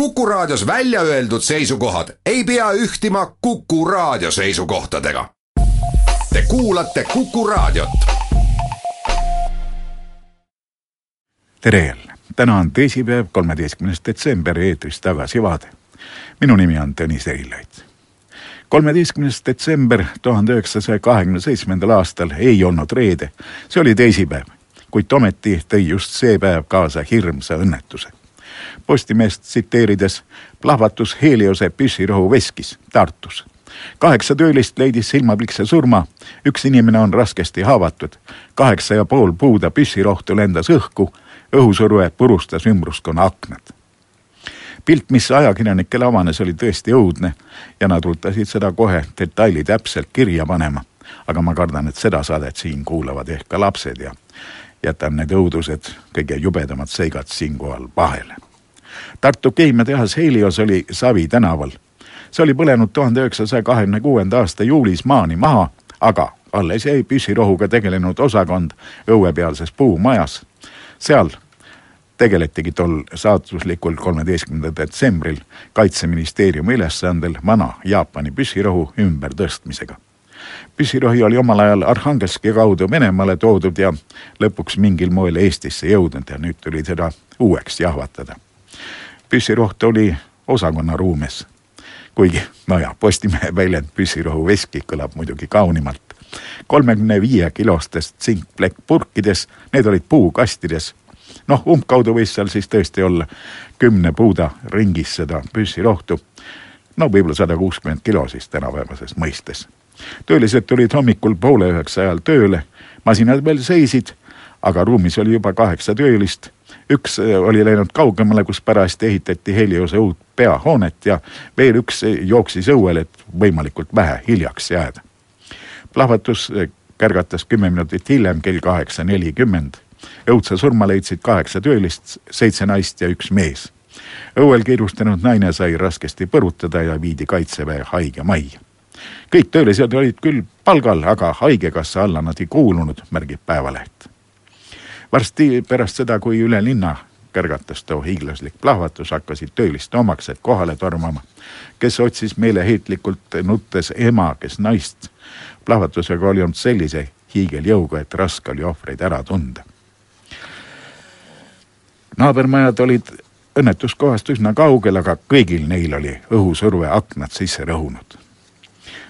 Kuku Raadios välja öeldud seisukohad ei pea ühtima Kuku Raadio seisukohtadega. Te kuulate Kuku Raadiot. tere jälle, täna on teisipäev, kolmeteistkümnes detsember, eetris Tagasivaade. minu nimi on Tõnis Eilait. kolmeteistkümnes detsember tuhande üheksasaja kahekümne seitsmendal aastal ei olnud reede, see oli teisipäev, kuid ometi tõi just see päev kaasa hirmsa õnnetuse Postimeest tsiteerides plahvatus Heliose püssirohu veskis Tartus. kaheksa töölist leidis silmapilkse surma, üks inimene on raskesti haavatud, kaheksa ja pool puuda püssirohtu lendas õhku, õhusurve purustas ümbruskonna aknad pilt, mis ajakirjanikele avanes, oli tõesti õudne ja nad rutasid seda kohe detaili täpselt kirja panema. aga ma kardan, et seda saadet siin kuulavad ehk ka lapsed ja jätan need õudused, kõige jubedamad seigad siinkohal vahele Tartu keemiatehas Helios oli Savi tänaval. see oli põlenud tuhande üheksasaja kahekümne kuuenda aasta juulis maani maha, aga alles jäi püssirohuga tegelenud osakond õuepealses puumajas. seal tegeletigi tol saatuslikul kolmeteistkümnendal detsembril kaitseministeeriumi ülesandel vana Jaapani püssirohu ümbertõstmisega. püssirohi oli omal ajal Arhangelski kaudu Venemaale toodud ja lõpuks mingil moel Eestisse jõudnud ja nüüd tuli teda uueks jahvatada püssiroht oli osakonna ruumes. kuigi nojah, Postimehe väljend püssirohu veski kõlab muidugi kaunimalt. kolmekümne viie kilostest sinkplekkpurkides, need olid puukastides. noh, umbkaudu võis seal siis tõesti olla kümne puuda ringis seda püssirohtu. no võib-olla sada kuuskümmend kilo siis tänapäevases mõistes. töölised tulid hommikul poole üheksa ajal tööle, masinad veel seisid, aga ruumis oli juba kaheksa töölist üks äh, oli läinud kaugemale, kus parajasti ehitati Heliose uut peahoonet ja veel üks jooksis õuele, et võimalikult vähe hiljaks jääda. plahvatus äh, kärgatas kümme minutit hiljem kell kaheksa nelikümmend. õudse surma leidsid kaheksa töölist, seitse naist ja üks mees. õuel kiirustanud naine sai raskesti põrutada ja viidi kaitseväe haigemajja. kõik töölised olid küll palgal, aga haigekassa alla nad ei kuulunud, märgib Päevaleht varsti pärast seda, kui üle linna kärgatas too hiiglaslik plahvatus, hakkasid tööliste omaksed kohale tormama, kes otsis meeleheitlikult nuttes ema, kes naist. plahvatusega oli olnud sellise hiigeljõuga, et raske oli ohvreid ära tunda. naabermajad olid õnnetuskohast üsna kaugel, aga kõigil neil oli õhusurve aknad sisse rõhunud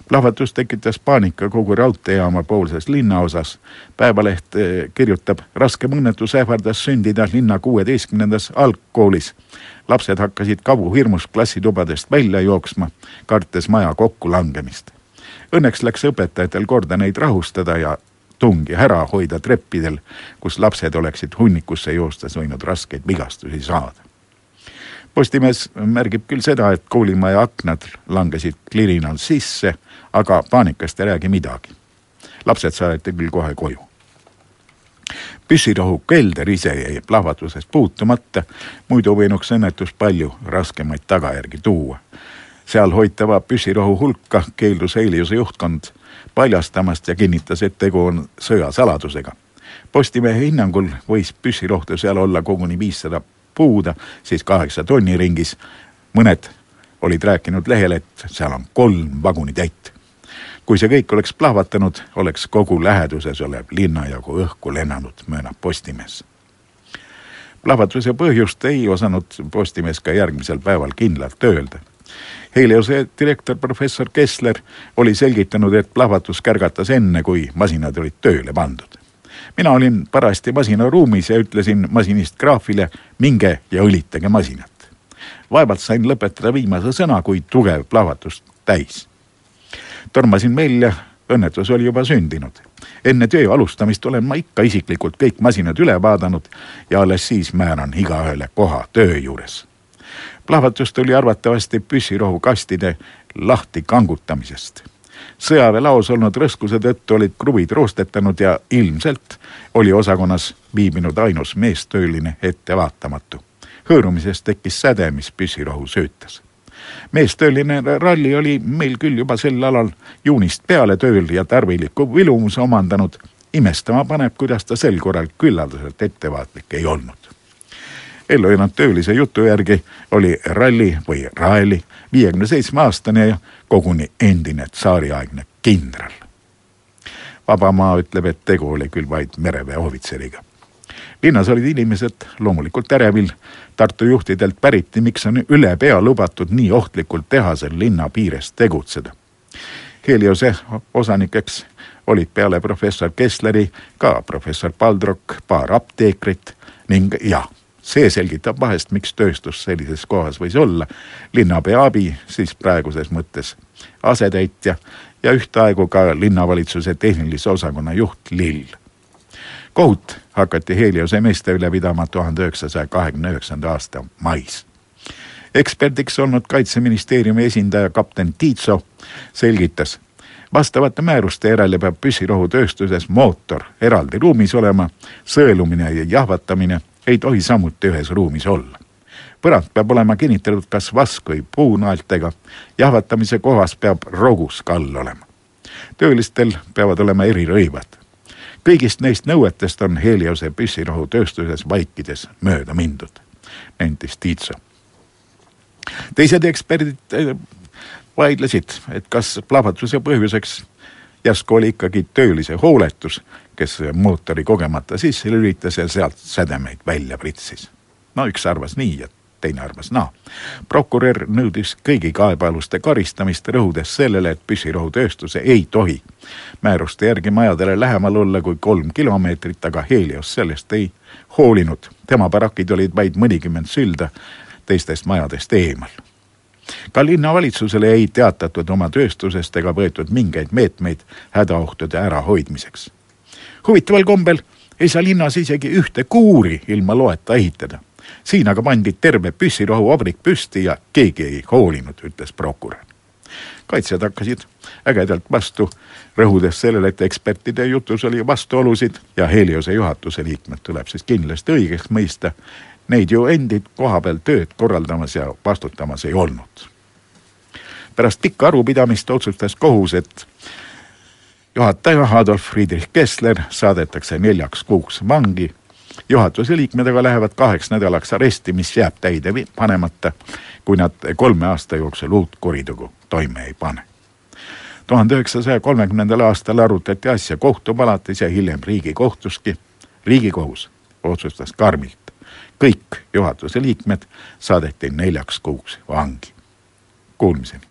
plahvatus tekitas paanika kogu raudteejaama poolses linnaosas. päevaleht eh, kirjutab, raskem õnnetus ähvardas sündida linna kuueteistkümnendas algkoolis. lapsed hakkasid kabuhirmus klassitubadest välja jooksma, kartes maja kokkulangemist. Õnneks läks õpetajatel korda neid rahustada ja tungi ära hoida treppidel, kus lapsed oleksid hunnikusse joostes võinud raskeid vigastusi saada. Postimees märgib küll seda, et koolimaja aknad langesid klirinal sisse aga paanikast ei räägi midagi. lapsed saadeti küll kohe koju. püssirohu kelder ise jäi plahvatusest puutumata, muidu võinuks õnnetus palju raskemaid tagajärgi tuua. seal hoitava püssirohu hulka keeldus Heliose juhtkond paljastamast ja kinnitas, et tegu on sõjasaladusega. Postimehe hinnangul võis püssirohtu seal olla koguni viissada puuda, siis kaheksa tonni ringis. mõned olid rääkinud lehele, et seal on kolm vagunitäit kui see kõik oleks plahvatanud, oleks kogu läheduses olev linnajagu õhku lennanud, möönab Postimees. plahvatuse põhjust ei osanud Postimees ka järgmisel päeval kindlalt öelda. Heliose direktor professor Kessler oli selgitanud, et plahvatus kärgatas enne, kui masinad olid tööle pandud. Mina olin parajasti masinaruumis ja ütlesin masinist graafile, minge ja õlitage masinat. vaevalt sain lõpetada viimase sõna, kui tugev plahvatus täis tormasin välja, õnnetus oli juba sündinud. enne töö alustamist olen ma ikka isiklikult kõik masinad üle vaadanud ja alles siis määran igaühele koha töö juures. plahvatus tuli arvatavasti püssirohukastide lahti kangutamisest sõjaväelaos olnud rõskuse tõttu olid kruvid roostetanud ja ilmselt oli osakonnas viibinud ainus meestööline ettevaatamatu. hõõrumisest tekkis säde, mis püssirohu söötas meestööline ralli oli meil küll juba sel alal juunist peale tööl ja tarviliku vilumuse omandanud. imestama paneb, kuidas ta sel korral küllaldaselt ettevaatlik ei olnud. Ellu jäänud töölise jutu järgi oli ralli või Raeli viiekümne seitsme aastane ja koguni endine tsaariaegne kindral. Vabamaa ütleb, et tegu oli küll vaid mereväe ohvitseriga. linnas olid inimesed loomulikult ärevil. Tartu juhtidelt päriti, miks on ülepea lubatud nii ohtlikult tehasel linna piires tegutseda. Heliose osanikeks olid peale professor Kessleri ka professor Paldrok, paar apteekrit ning jah, see selgitab vahest, miks tööstus sellises kohas võis olla. linnapea abi, siis praeguses mõttes asetäitja ja ühtaegu ka linnavalitsuse tehnilise osakonna juht Lill. kohut hakati Heliose meeste üle pidama tuhande üheksasaja kahekümne üheksanda aasta mais. eksperdiks olnud kaitseministeeriumi esindaja kapten Tiitso selgitas vastavate määruste järele peab püssirohutööstuses mootor eraldi ruumis olema, sõelumine ja jahvatamine ei tohi samuti ühes ruumis olla. põrand peab olema kinnitatud kas vask või puunaeltega, jahvatamise kohas peab rogus kall olema. töölistel peavad olema erirõivad. kõigist neist nõuetest on Heliose püssirohutööstuses vaikides mööda mindud, nentis Tiitso teised eksperdid vaidlesid, et kas plahvatuse põhjuseks järsku oli ikkagi töölise hooletus, kes mootori kogemata sisse lülitas ja sealt sädemeid välja pritsis. no üks arvas nii ja teine arvas naa. prokurör nõudis kõigi kaebealuste karistamist, rõhudes sellele, et püssirohutööstuse ei tohi määruste järgi majadele lähemal olla kui kolm kilomeetrit, aga Helios sellest ei hoolinud. tema barakid olid vaid mõnikümmend sülda teistest majadest eemal ka linnavalitsusele ei teatatud oma tööstusest ega võetud mingeid meetmeid hädaohtude ärahoidmiseks. Huvitaval kombel ei saa linnas isegi ühte kuuri ilma loeta ehitada. siin aga pandi terve püssirohuvabrik püsti ja keegi ei hoolinud, ütles prokurör. kaitsjad hakkasid ägedalt vastu, rõhudes sellele, et ekspertide jutus oli vastuolusid ja Heliose juhatuse liikmed tuleb siis kindlasti õigeks mõista Neid ju endid koha peal tööd korraldamas ja vastutamas ei olnud. pärast pikka arupidamist otsustas kohus, et juhataja Adolf Friedrich Kessler saadetakse neljaks kuuks vangi. juhatuse liikmed aga lähevad kaheks nädalaks aresti, mis jääb täide panemata, kui nad kolme aasta jooksul uut kuritegu toime ei pane tuhande üheksasaja kolmekümnendal aastal arutati asja kohtupalatis ja hiljem Riigikohtuski. riigikohus otsustas karmilt kõik juhatuse liikmed saadeti neljaks kuuks vangi. Kuulmiseni.